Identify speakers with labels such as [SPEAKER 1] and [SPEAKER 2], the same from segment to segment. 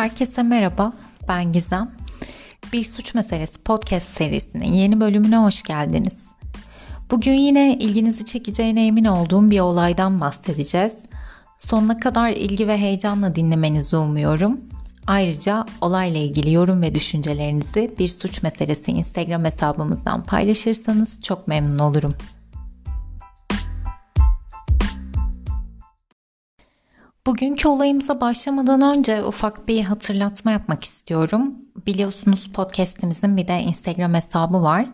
[SPEAKER 1] Herkese merhaba, ben Gizem. Bir Suç Meselesi podcast serisinin yeni bölümüne hoş geldiniz. Bugün yine ilginizi çekeceğine emin olduğum bir olaydan bahsedeceğiz. Sonuna kadar ilgi ve heyecanla dinlemenizi umuyorum. Ayrıca olayla ilgili yorum ve düşüncelerinizi Bir Suç Meselesi Instagram hesabımızdan paylaşırsanız çok memnun olurum. Bugünkü olayımıza başlamadan önce ufak bir hatırlatma yapmak istiyorum. Biliyorsunuz podcast'imizin bir de Instagram hesabı var.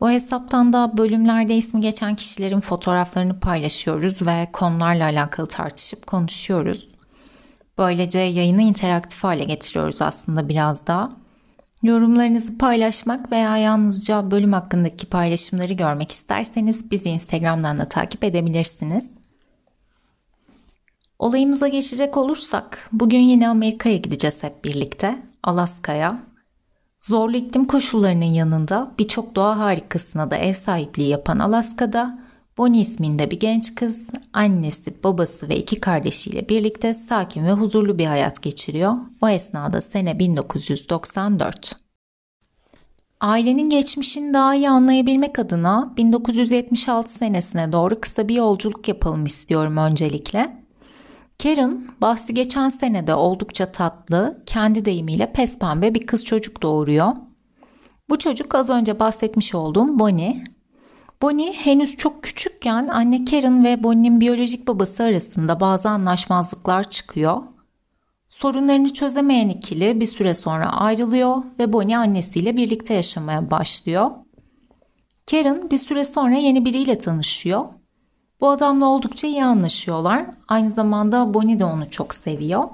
[SPEAKER 1] Bu hesaptan da bölümlerde ismi geçen kişilerin fotoğraflarını paylaşıyoruz ve konularla alakalı tartışıp konuşuyoruz. Böylece yayını interaktif hale getiriyoruz aslında biraz daha. Yorumlarınızı paylaşmak veya yalnızca bölüm hakkındaki paylaşımları görmek isterseniz bizi Instagram'dan da takip edebilirsiniz. Olayımıza geçecek olursak bugün yine Amerika'ya gideceğiz hep birlikte. Alaska'ya. Zorlu iklim koşullarının yanında birçok doğa harikasına da ev sahipliği yapan Alaska'da Bonnie isminde bir genç kız annesi, babası ve iki kardeşiyle birlikte sakin ve huzurlu bir hayat geçiriyor. O esnada sene 1994. Ailenin geçmişini daha iyi anlayabilmek adına 1976 senesine doğru kısa bir yolculuk yapalım istiyorum öncelikle. Karen bahsi geçen senede oldukça tatlı, kendi deyimiyle pes pembe bir kız çocuk doğuruyor. Bu çocuk az önce bahsetmiş olduğum Bonnie. Bonnie henüz çok küçükken anne Karen ve Bonnie'nin biyolojik babası arasında bazı anlaşmazlıklar çıkıyor. Sorunlarını çözemeyen ikili bir süre sonra ayrılıyor ve Bonnie annesiyle birlikte yaşamaya başlıyor. Karen bir süre sonra yeni biriyle tanışıyor bu adamla oldukça iyi anlaşıyorlar. Aynı zamanda Bonnie de onu çok seviyor.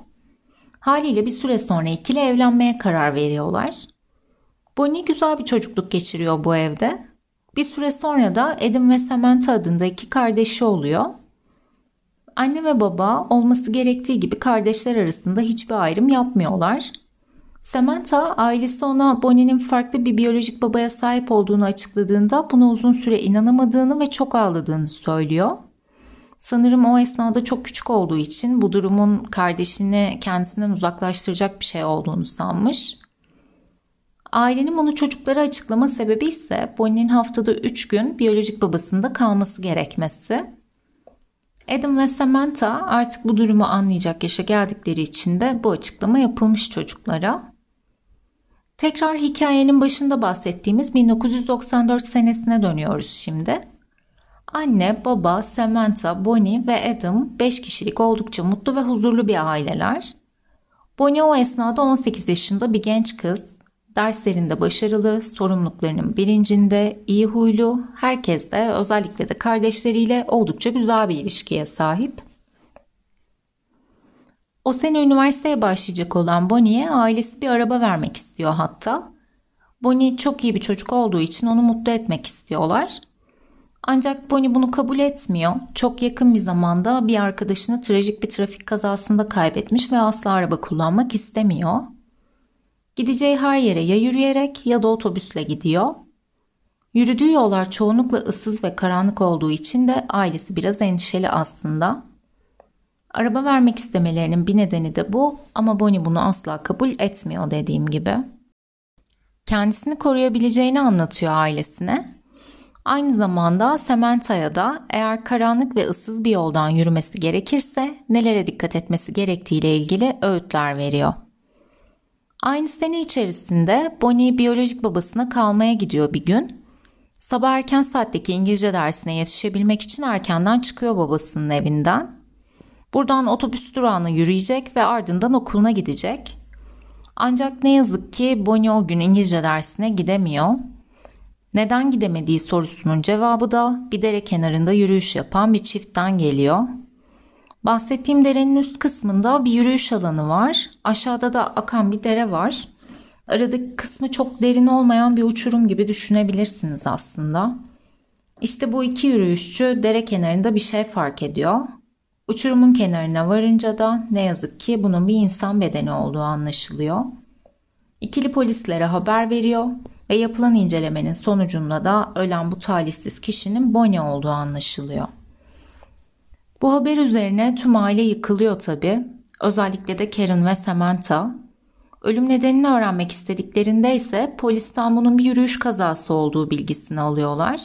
[SPEAKER 1] Haliyle bir süre sonra ikili evlenmeye karar veriyorlar. Bonnie güzel bir çocukluk geçiriyor bu evde. Bir süre sonra da Adam ve Samantha adında iki kardeşi oluyor. Anne ve baba olması gerektiği gibi kardeşler arasında hiçbir ayrım yapmıyorlar. Samantha ailesi ona Bonnie'nin farklı bir biyolojik babaya sahip olduğunu açıkladığında buna uzun süre inanamadığını ve çok ağladığını söylüyor. Sanırım o esnada çok küçük olduğu için bu durumun kardeşini kendisinden uzaklaştıracak bir şey olduğunu sanmış. Ailenin bunu çocuklara açıklama sebebi ise Bonnie'nin haftada 3 gün biyolojik babasında kalması gerekmesi. Adam ve Samantha artık bu durumu anlayacak yaşa geldikleri için de bu açıklama yapılmış çocuklara. Tekrar hikayenin başında bahsettiğimiz 1994 senesine dönüyoruz şimdi. Anne, baba, Samantha, Bonnie ve Adam 5 kişilik oldukça mutlu ve huzurlu bir aileler. Bonnie o esnada 18 yaşında bir genç kız. Derslerinde başarılı, sorumluluklarının bilincinde, iyi huylu, herkesle özellikle de kardeşleriyle oldukça güzel bir ilişkiye sahip. O sene üniversiteye başlayacak olan Bonnie'ye ailesi bir araba vermek istiyor hatta. Bonnie çok iyi bir çocuk olduğu için onu mutlu etmek istiyorlar. Ancak Bonnie bunu kabul etmiyor. Çok yakın bir zamanda bir arkadaşını trajik bir trafik kazasında kaybetmiş ve asla araba kullanmak istemiyor. Gideceği her yere ya yürüyerek ya da otobüsle gidiyor. Yürüdüğü yollar çoğunlukla ıssız ve karanlık olduğu için de ailesi biraz endişeli aslında. Araba vermek istemelerinin bir nedeni de bu ama Bonnie bunu asla kabul etmiyor dediğim gibi. Kendisini koruyabileceğini anlatıyor ailesine. Aynı zamanda Samantha'ya da eğer karanlık ve ıssız bir yoldan yürümesi gerekirse nelere dikkat etmesi gerektiğiyle ilgili öğütler veriyor. Aynı sene içerisinde Bonnie biyolojik babasına kalmaya gidiyor bir gün. Sabah erken saatteki İngilizce dersine yetişebilmek için erkenden çıkıyor babasının evinden. Buradan otobüs durağına yürüyecek ve ardından okuluna gidecek. Ancak ne yazık ki Bonnie o gün İngilizce dersine gidemiyor. Neden gidemediği sorusunun cevabı da bir dere kenarında yürüyüş yapan bir çiftten geliyor. Bahsettiğim derenin üst kısmında bir yürüyüş alanı var. Aşağıda da akan bir dere var. Aradaki kısmı çok derin olmayan bir uçurum gibi düşünebilirsiniz aslında. İşte bu iki yürüyüşçü dere kenarında bir şey fark ediyor. Uçurumun kenarına varınca da ne yazık ki bunun bir insan bedeni olduğu anlaşılıyor. İkili polislere haber veriyor ve yapılan incelemenin sonucunda da ölen bu talihsiz kişinin Bonnie olduğu anlaşılıyor. Bu haber üzerine tüm aile yıkılıyor tabi. Özellikle de Karen ve Samantha. Ölüm nedenini öğrenmek istediklerinde ise polisten bunun bir yürüyüş kazası olduğu bilgisini alıyorlar.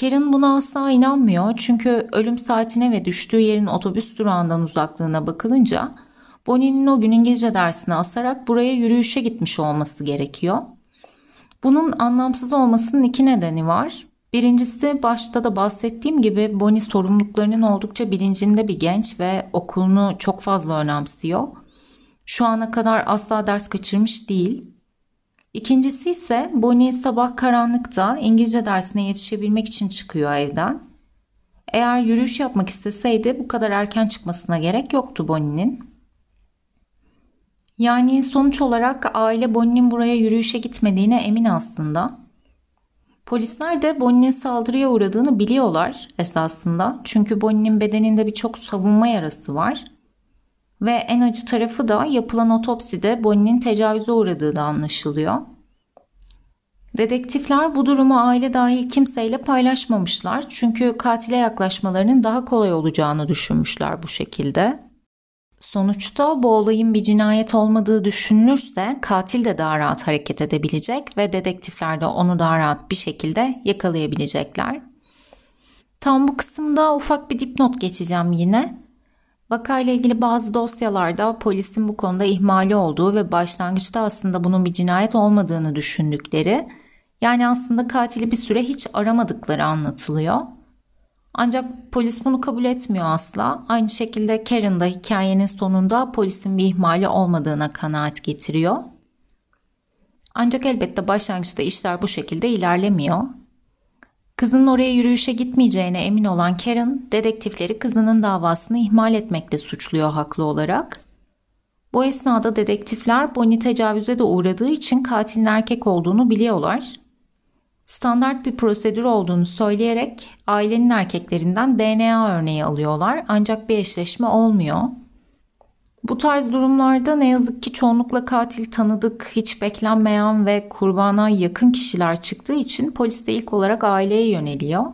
[SPEAKER 1] Karen buna asla inanmıyor çünkü ölüm saatine ve düştüğü yerin otobüs durağından uzaklığına bakılınca Bonnie'nin o gün İngilizce dersini asarak buraya yürüyüşe gitmiş olması gerekiyor. Bunun anlamsız olmasının iki nedeni var. Birincisi başta da bahsettiğim gibi Bonnie sorumluluklarının oldukça bilincinde bir genç ve okulunu çok fazla önemsiyor. Şu ana kadar asla ders kaçırmış değil. İkincisi ise Bonnie sabah karanlıkta İngilizce dersine yetişebilmek için çıkıyor evden. Eğer yürüyüş yapmak isteseydi bu kadar erken çıkmasına gerek yoktu Bonnie'nin. Yani sonuç olarak aile Bonnie'nin buraya yürüyüşe gitmediğine emin aslında. Polisler de Bonnie'nin saldırıya uğradığını biliyorlar esasında. Çünkü Bonnie'nin bedeninde birçok savunma yarası var. Ve en acı tarafı da yapılan otopside Bonnie'nin tecavüze uğradığı da anlaşılıyor. Dedektifler bu durumu aile dahil kimseyle paylaşmamışlar. Çünkü katile yaklaşmalarının daha kolay olacağını düşünmüşler bu şekilde. Sonuçta bu olayın bir cinayet olmadığı düşünülürse katil de daha rahat hareket edebilecek ve dedektifler de onu daha rahat bir şekilde yakalayabilecekler. Tam bu kısımda ufak bir dipnot geçeceğim yine. Vakayla ilgili bazı dosyalarda polisin bu konuda ihmali olduğu ve başlangıçta aslında bunun bir cinayet olmadığını düşündükleri, yani aslında katili bir süre hiç aramadıkları anlatılıyor. Ancak polis bunu kabul etmiyor asla. Aynı şekilde Karen da hikayenin sonunda polisin bir ihmali olmadığına kanaat getiriyor. Ancak elbette başlangıçta işler bu şekilde ilerlemiyor. Kızının oraya yürüyüşe gitmeyeceğine emin olan Karen, dedektifleri kızının davasını ihmal etmekle suçluyor haklı olarak. Bu esnada dedektifler Bonnie tecavüze de uğradığı için katilin erkek olduğunu biliyorlar standart bir prosedür olduğunu söyleyerek ailenin erkeklerinden DNA örneği alıyorlar ancak bir eşleşme olmuyor. Bu tarz durumlarda ne yazık ki çoğunlukla katil tanıdık, hiç beklenmeyen ve kurbana yakın kişiler çıktığı için polis de ilk olarak aileye yöneliyor.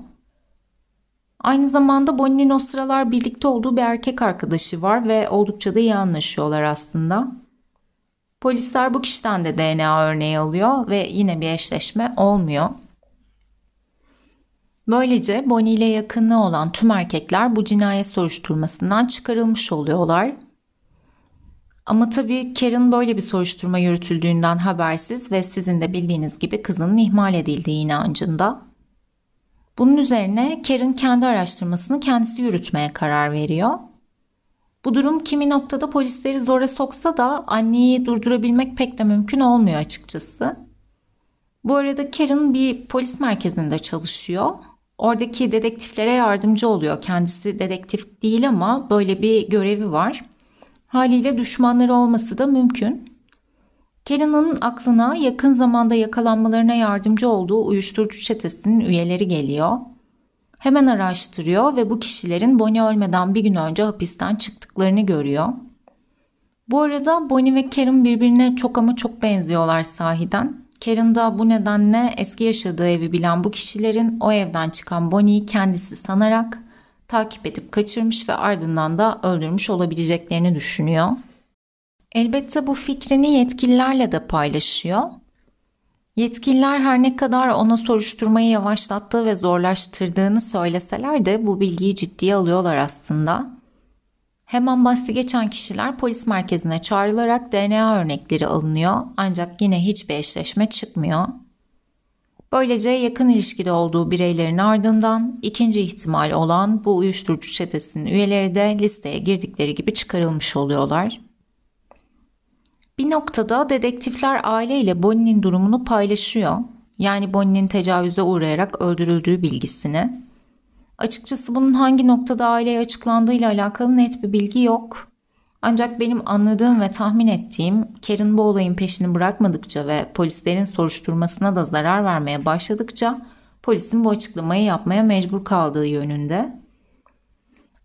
[SPEAKER 1] Aynı zamanda Bonnie'nin o sıralar birlikte olduğu bir erkek arkadaşı var ve oldukça da iyi anlaşıyorlar aslında. Polisler bu kişiden de DNA örneği alıyor ve yine bir eşleşme olmuyor. Böylece Bonnie ile yakınlığı olan tüm erkekler bu cinayet soruşturmasından çıkarılmış oluyorlar. Ama tabii Karen böyle bir soruşturma yürütüldüğünden habersiz ve sizin de bildiğiniz gibi kızının ihmal edildiği inancında. Bunun üzerine Karen kendi araştırmasını kendisi yürütmeye karar veriyor bu durum kimi noktada polisleri zora soksa da anneyi durdurabilmek pek de mümkün olmuyor açıkçası. Bu arada Karen bir polis merkezinde çalışıyor. Oradaki dedektiflere yardımcı oluyor. Kendisi dedektif değil ama böyle bir görevi var. Haliyle düşmanları olması da mümkün. Karen'ın aklına yakın zamanda yakalanmalarına yardımcı olduğu uyuşturucu çetesinin üyeleri geliyor. Hemen araştırıyor ve bu kişilerin Bonnie ölmeden bir gün önce hapisten çıktıklarını görüyor. Bu arada Bonnie ve Karen birbirine çok ama çok benziyorlar sahiden. Karen da bu nedenle eski yaşadığı evi bilen bu kişilerin o evden çıkan Bonnie'yi kendisi sanarak takip edip kaçırmış ve ardından da öldürmüş olabileceklerini düşünüyor. Elbette bu fikrini yetkililerle de paylaşıyor Yetkililer her ne kadar ona soruşturmayı yavaşlattığı ve zorlaştırdığını söyleseler de bu bilgiyi ciddiye alıyorlar aslında. Hemen bahsi geçen kişiler polis merkezine çağrılarak DNA örnekleri alınıyor ancak yine hiçbir eşleşme çıkmıyor. Böylece yakın ilişkide olduğu bireylerin ardından ikinci ihtimal olan bu uyuşturucu çetesinin üyeleri de listeye girdikleri gibi çıkarılmış oluyorlar. Bir noktada dedektifler aileyle Bonnie'nin durumunu paylaşıyor. Yani Bonnie'nin tecavüze uğrayarak öldürüldüğü bilgisini. Açıkçası bunun hangi noktada aileye açıklandığıyla alakalı net bir bilgi yok. Ancak benim anladığım ve tahmin ettiğim Karen bu olayın peşini bırakmadıkça ve polislerin soruşturmasına da zarar vermeye başladıkça polisin bu açıklamayı yapmaya mecbur kaldığı yönünde.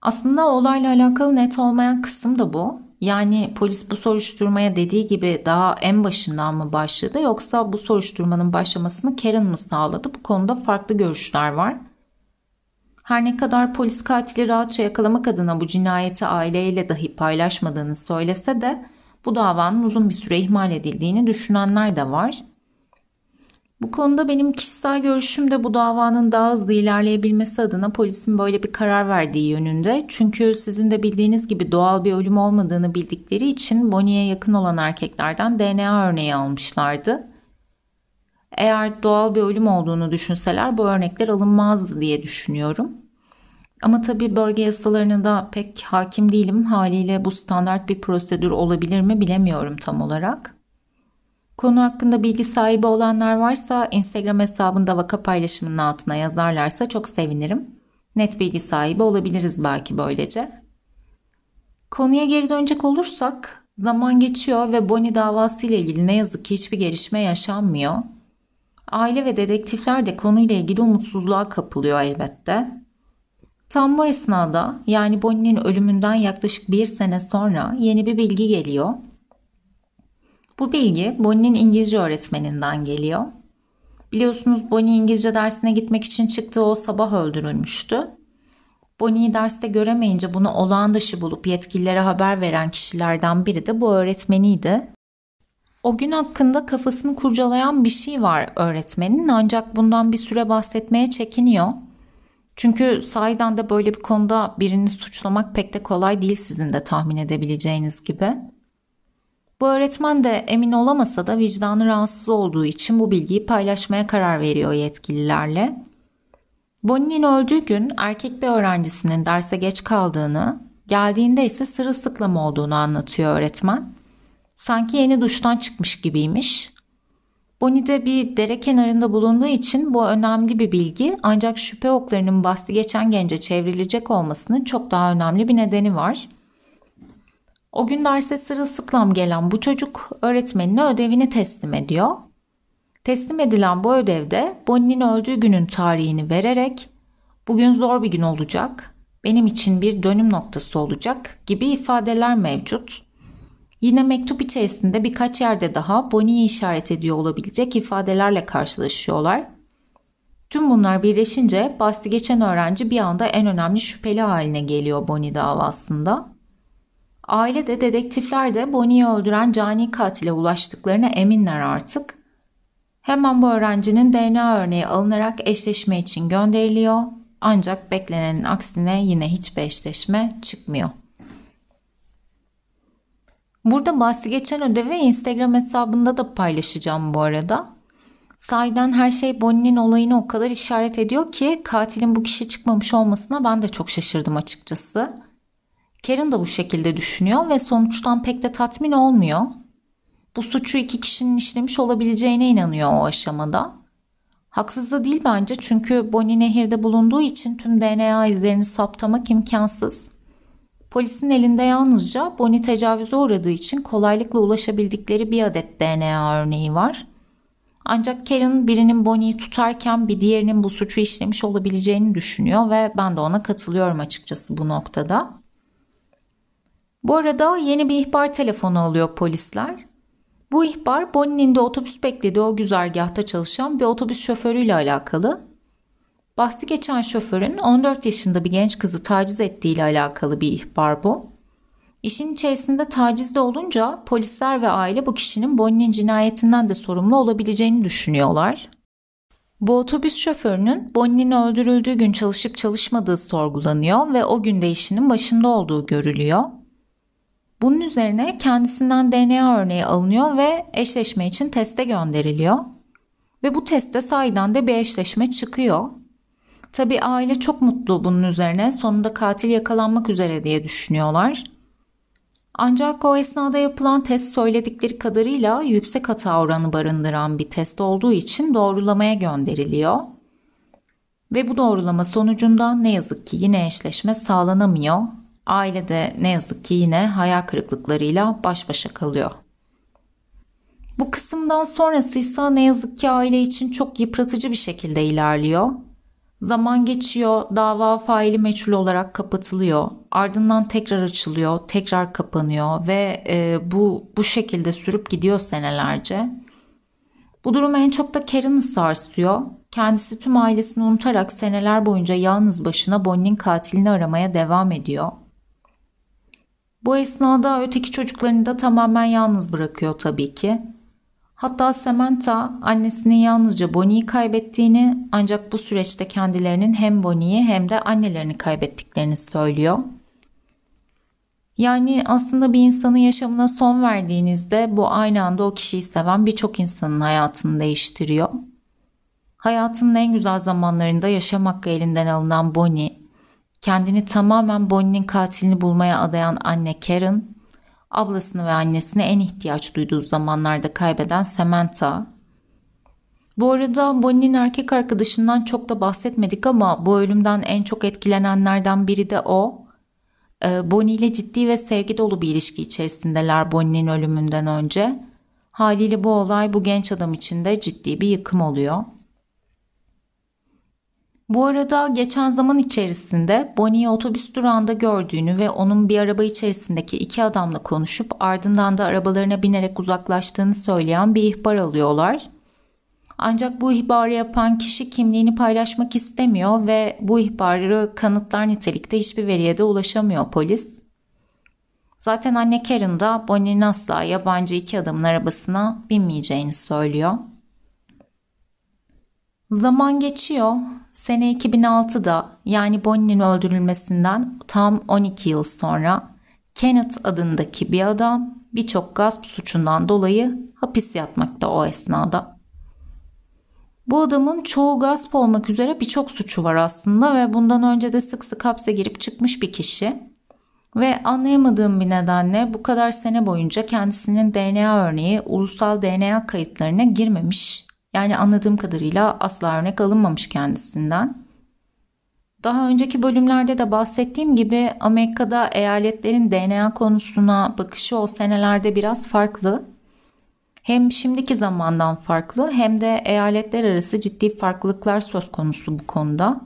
[SPEAKER 1] Aslında olayla alakalı net olmayan kısım da bu. Yani polis bu soruşturmaya dediği gibi daha en başından mı başladı yoksa bu soruşturmanın başlamasını Karen mı sağladı? Bu konuda farklı görüşler var. Her ne kadar polis katili rahatça yakalamak adına bu cinayeti aileyle dahi paylaşmadığını söylese de bu davanın uzun bir süre ihmal edildiğini düşünenler de var. Bu konuda benim kişisel görüşüm de bu davanın daha hızlı ilerleyebilmesi adına polisin böyle bir karar verdiği yönünde. Çünkü sizin de bildiğiniz gibi doğal bir ölüm olmadığını bildikleri için Bonnie'ye yakın olan erkeklerden DNA örneği almışlardı. Eğer doğal bir ölüm olduğunu düşünseler bu örnekler alınmazdı diye düşünüyorum. Ama tabii bölge yasalarına da pek hakim değilim. Haliyle bu standart bir prosedür olabilir mi bilemiyorum tam olarak. Konu hakkında bilgi sahibi olanlar varsa Instagram hesabında vaka paylaşımının altına yazarlarsa çok sevinirim. Net bilgi sahibi olabiliriz belki böylece. Konuya geri dönecek olursak zaman geçiyor ve Bonnie davası ile ilgili ne yazık ki hiçbir gelişme yaşanmıyor. Aile ve dedektifler de konuyla ilgili umutsuzluğa kapılıyor elbette. Tam bu esnada yani Bonnie'nin ölümünden yaklaşık bir sene sonra yeni bir bilgi geliyor. Bu bilgi Bonnie'nin İngilizce öğretmeninden geliyor. Biliyorsunuz Bonnie İngilizce dersine gitmek için çıktığı o sabah öldürülmüştü. Bonnie'yi derste göremeyince bunu olağan dışı bulup yetkililere haber veren kişilerden biri de bu öğretmeniydi. O gün hakkında kafasını kurcalayan bir şey var öğretmenin ancak bundan bir süre bahsetmeye çekiniyor. Çünkü sahiden de böyle bir konuda birini suçlamak pek de kolay değil sizin de tahmin edebileceğiniz gibi. Bu öğretmen de emin olamasa da vicdanı rahatsız olduğu için bu bilgiyi paylaşmaya karar veriyor yetkililerle. Bonnie'nin öldüğü gün erkek bir öğrencisinin derse geç kaldığını, geldiğinde ise sırılsıklam olduğunu anlatıyor öğretmen. Sanki yeni duştan çıkmış gibiymiş. Bonnie de bir dere kenarında bulunduğu için bu önemli bir bilgi ancak şüphe oklarının bastı geçen gence çevrilecek olmasının çok daha önemli bir nedeni var. O gün derse sırılsıklam gelen bu çocuk öğretmenine ödevini teslim ediyor. Teslim edilen bu ödevde Bonnie'nin öldüğü günün tarihini vererek bugün zor bir gün olacak, benim için bir dönüm noktası olacak gibi ifadeler mevcut. Yine mektup içerisinde birkaç yerde daha Bonnie'yi işaret ediyor olabilecek ifadelerle karşılaşıyorlar. Tüm bunlar birleşince bahsi geçen öğrenci bir anda en önemli şüpheli haline geliyor Bonnie davasında. Aile de dedektifler de Bonnie'yi öldüren cani katile ulaştıklarına eminler artık. Hemen bu öğrencinin DNA örneği alınarak eşleşme için gönderiliyor ancak beklenenin aksine yine hiçbir eşleşme çıkmıyor. Burada bahsi geçen ödevi Instagram hesabında da paylaşacağım bu arada. Sahiden her şey Bonnie'nin olayını o kadar işaret ediyor ki katilin bu kişi çıkmamış olmasına ben de çok şaşırdım açıkçası. Karen da bu şekilde düşünüyor ve sonuçtan pek de tatmin olmuyor. Bu suçu iki kişinin işlemiş olabileceğine inanıyor o aşamada. Haksız da değil bence çünkü Bonnie nehirde bulunduğu için tüm DNA izlerini saptamak imkansız. Polisin elinde yalnızca Bonnie tecavüze uğradığı için kolaylıkla ulaşabildikleri bir adet DNA örneği var. Ancak Karen birinin Bonnie'yi tutarken bir diğerinin bu suçu işlemiş olabileceğini düşünüyor ve ben de ona katılıyorum açıkçası bu noktada. Bu arada yeni bir ihbar telefonu alıyor polisler. Bu ihbar Bonnie'nin de otobüs beklediği o güzergahta çalışan bir otobüs şoförüyle alakalı. Bahsi geçen şoförün 14 yaşında bir genç kızı taciz ettiği ile alakalı bir ihbar bu. İşin içerisinde tacizde olunca polisler ve aile bu kişinin Bonnie'nin cinayetinden de sorumlu olabileceğini düşünüyorlar. Bu otobüs şoförünün Bonnie'nin öldürüldüğü gün çalışıp çalışmadığı sorgulanıyor ve o günde işinin başında olduğu görülüyor. Bunun üzerine kendisinden DNA örneği alınıyor ve eşleşme için teste gönderiliyor. Ve bu testte sahiden de bir eşleşme çıkıyor. Tabi aile çok mutlu bunun üzerine sonunda katil yakalanmak üzere diye düşünüyorlar. Ancak o esnada yapılan test söyledikleri kadarıyla yüksek hata oranı barındıran bir test olduğu için doğrulamaya gönderiliyor. Ve bu doğrulama sonucunda ne yazık ki yine eşleşme sağlanamıyor. Aile de ne yazık ki yine hayal kırıklıklarıyla baş başa kalıyor. Bu kısımdan sonrası ise ne yazık ki aile için çok yıpratıcı bir şekilde ilerliyor. Zaman geçiyor, dava faili meçhul olarak kapatılıyor. Ardından tekrar açılıyor, tekrar kapanıyor ve e, bu bu şekilde sürüp gidiyor senelerce. Bu durum en çok da Karen'ı sarsıyor. Kendisi tüm ailesini unutarak seneler boyunca yalnız başına Bonnie'nin katilini aramaya devam ediyor. Bu esnada öteki çocuklarını da tamamen yalnız bırakıyor tabii ki. Hatta Samantha annesinin yalnızca Bonnie'yi kaybettiğini ancak bu süreçte kendilerinin hem Bonnie'yi hem de annelerini kaybettiklerini söylüyor. Yani aslında bir insanın yaşamına son verdiğinizde bu aynı anda o kişiyi seven birçok insanın hayatını değiştiriyor. Hayatının en güzel zamanlarında yaşam hakkı elinden alınan Bonnie, kendini tamamen Bonnie'nin katilini bulmaya adayan anne Karen, ablasını ve annesini en ihtiyaç duyduğu zamanlarda kaybeden Samantha. Bu arada Bonnie'nin erkek arkadaşından çok da bahsetmedik ama bu ölümden en çok etkilenenlerden biri de o. Ee, Bonnie ile ciddi ve sevgi dolu bir ilişki içerisindeler Bonnie'nin ölümünden önce. Haliyle bu olay bu genç adam için de ciddi bir yıkım oluyor. Bu arada geçen zaman içerisinde Bonnie'yi otobüs durağında gördüğünü ve onun bir araba içerisindeki iki adamla konuşup ardından da arabalarına binerek uzaklaştığını söyleyen bir ihbar alıyorlar. Ancak bu ihbarı yapan kişi kimliğini paylaşmak istemiyor ve bu ihbarı kanıtlar nitelikte hiçbir veriye de ulaşamıyor polis. Zaten anne Karen da Bonnie'nin asla yabancı iki adamın arabasına binmeyeceğini söylüyor. Zaman geçiyor. Sene 2006'da yani Bonnie'nin öldürülmesinden tam 12 yıl sonra Kenneth adındaki bir adam birçok gasp suçundan dolayı hapis yatmakta o esnada. Bu adamın çoğu gasp olmak üzere birçok suçu var aslında ve bundan önce de sık sık hapse girip çıkmış bir kişi. Ve anlayamadığım bir nedenle bu kadar sene boyunca kendisinin DNA örneği ulusal DNA kayıtlarına girmemiş yani anladığım kadarıyla asla örnek alınmamış kendisinden. Daha önceki bölümlerde de bahsettiğim gibi Amerika'da eyaletlerin DNA konusuna bakışı o senelerde biraz farklı. Hem şimdiki zamandan farklı hem de eyaletler arası ciddi farklılıklar söz konusu bu konuda.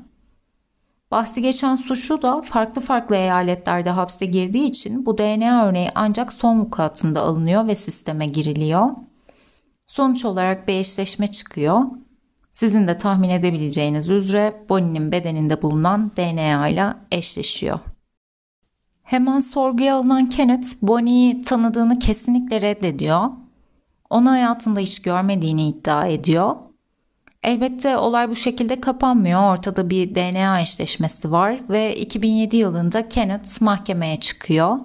[SPEAKER 1] Bahsi geçen suçlu da farklı farklı eyaletlerde hapse girdiği için bu DNA örneği ancak son vukuatında alınıyor ve sisteme giriliyor. Sonuç olarak bir eşleşme çıkıyor. Sizin de tahmin edebileceğiniz üzere Bonnie'nin bedeninde bulunan DNA ile eşleşiyor. Hemen sorguya alınan Kenneth Bonnie'yi tanıdığını kesinlikle reddediyor. Onu hayatında hiç görmediğini iddia ediyor. Elbette olay bu şekilde kapanmıyor. Ortada bir DNA eşleşmesi var ve 2007 yılında Kenneth mahkemeye çıkıyor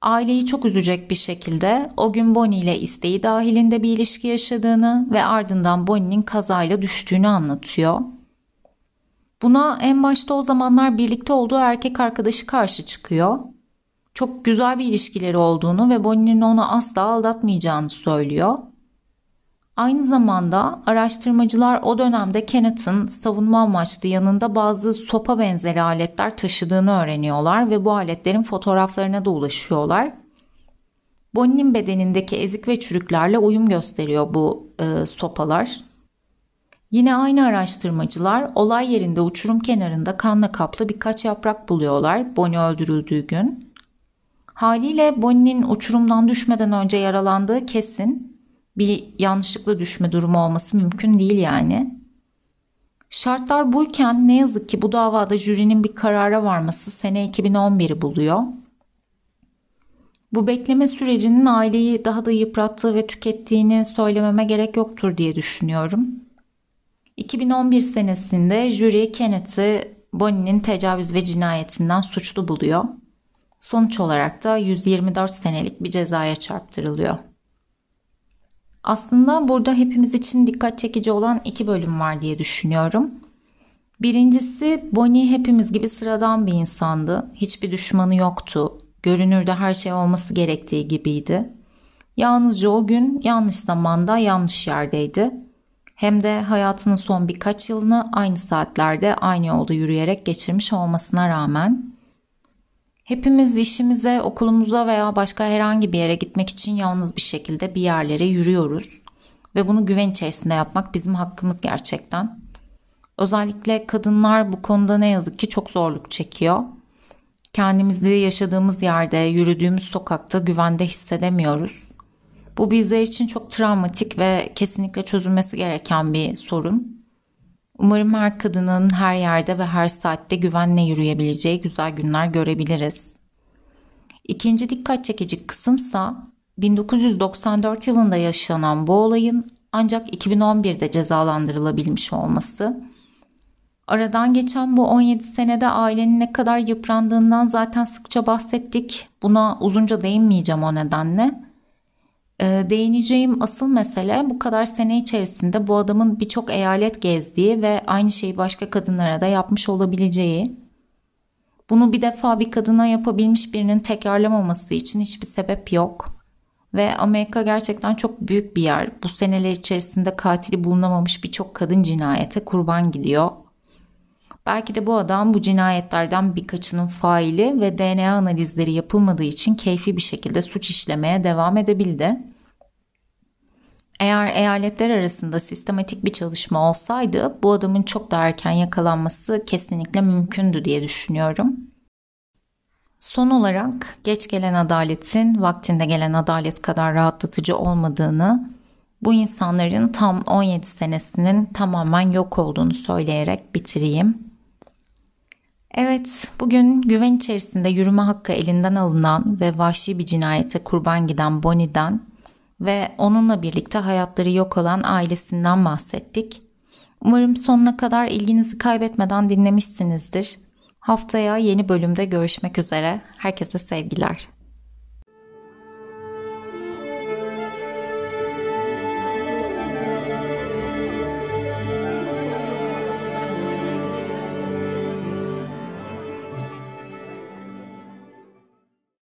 [SPEAKER 1] aileyi çok üzecek bir şekilde o gün Bonnie ile isteği dahilinde bir ilişki yaşadığını ve ardından Bonnie'nin kazayla düştüğünü anlatıyor. Buna en başta o zamanlar birlikte olduğu erkek arkadaşı karşı çıkıyor. Çok güzel bir ilişkileri olduğunu ve Bonnie'nin onu asla aldatmayacağını söylüyor. Aynı zamanda araştırmacılar o dönemde Kenneth'ın savunma amaçlı yanında bazı sopa benzeri aletler taşıdığını öğreniyorlar ve bu aletlerin fotoğraflarına da ulaşıyorlar. Bonnie'nin bedenindeki ezik ve çürüklerle uyum gösteriyor bu e, sopalar. Yine aynı araştırmacılar olay yerinde uçurum kenarında kanla kaplı birkaç yaprak buluyorlar Bonnie öldürüldüğü gün. Haliyle Bonnie'nin uçurumdan düşmeden önce yaralandığı kesin bir yanlışlıkla düşme durumu olması mümkün değil yani. Şartlar buyken ne yazık ki bu davada jürinin bir karara varması sene 2011'i buluyor. Bu bekleme sürecinin aileyi daha da yıprattığı ve tükettiğini söylememe gerek yoktur diye düşünüyorum. 2011 senesinde jüri Kenneth'i Bonnie'nin tecavüz ve cinayetinden suçlu buluyor. Sonuç olarak da 124 senelik bir cezaya çarptırılıyor. Aslında burada hepimiz için dikkat çekici olan iki bölüm var diye düşünüyorum. Birincisi Bonnie hepimiz gibi sıradan bir insandı. Hiçbir düşmanı yoktu. Görünürde her şey olması gerektiği gibiydi. Yalnızca o gün yanlış zamanda yanlış yerdeydi. Hem de hayatının son birkaç yılını aynı saatlerde aynı yolda yürüyerek geçirmiş olmasına rağmen Hepimiz işimize, okulumuza veya başka herhangi bir yere gitmek için yalnız bir şekilde bir yerlere yürüyoruz. Ve bunu güven içerisinde yapmak bizim hakkımız gerçekten. Özellikle kadınlar bu konuda ne yazık ki çok zorluk çekiyor. Kendimizi yaşadığımız yerde, yürüdüğümüz sokakta güvende hissedemiyoruz. Bu bizler için çok travmatik ve kesinlikle çözülmesi gereken bir sorun. Umarım her kadının her yerde ve her saatte güvenle yürüyebileceği güzel günler görebiliriz. İkinci dikkat çekici kısımsa 1994 yılında yaşanan bu olayın ancak 2011'de cezalandırılabilmiş olması. Aradan geçen bu 17 senede ailenin ne kadar yıprandığından zaten sıkça bahsettik. Buna uzunca değinmeyeceğim o nedenle. Ee, değineceğim asıl mesele bu kadar sene içerisinde bu adamın birçok eyalet gezdiği ve aynı şeyi başka kadınlara da yapmış olabileceği. Bunu bir defa bir kadına yapabilmiş birinin tekrarlamaması için hiçbir sebep yok. Ve Amerika gerçekten çok büyük bir yer. Bu seneler içerisinde katili bulunamamış birçok kadın cinayete kurban gidiyor. Belki de bu adam bu cinayetlerden birkaçının faili ve DNA analizleri yapılmadığı için keyfi bir şekilde suç işlemeye devam edebildi. Eğer eyaletler arasında sistematik bir çalışma olsaydı bu adamın çok daha erken yakalanması kesinlikle mümkündü diye düşünüyorum. Son olarak geç gelen adaletin vaktinde gelen adalet kadar rahatlatıcı olmadığını, bu insanların tam 17 senesinin tamamen yok olduğunu söyleyerek bitireyim. Evet, bugün güven içerisinde yürüme hakkı elinden alınan ve vahşi bir cinayete kurban giden Bonnie'den ve onunla birlikte hayatları yok olan ailesinden bahsettik. Umarım sonuna kadar ilginizi kaybetmeden dinlemişsinizdir. Haftaya yeni bölümde görüşmek üzere. Herkese sevgiler.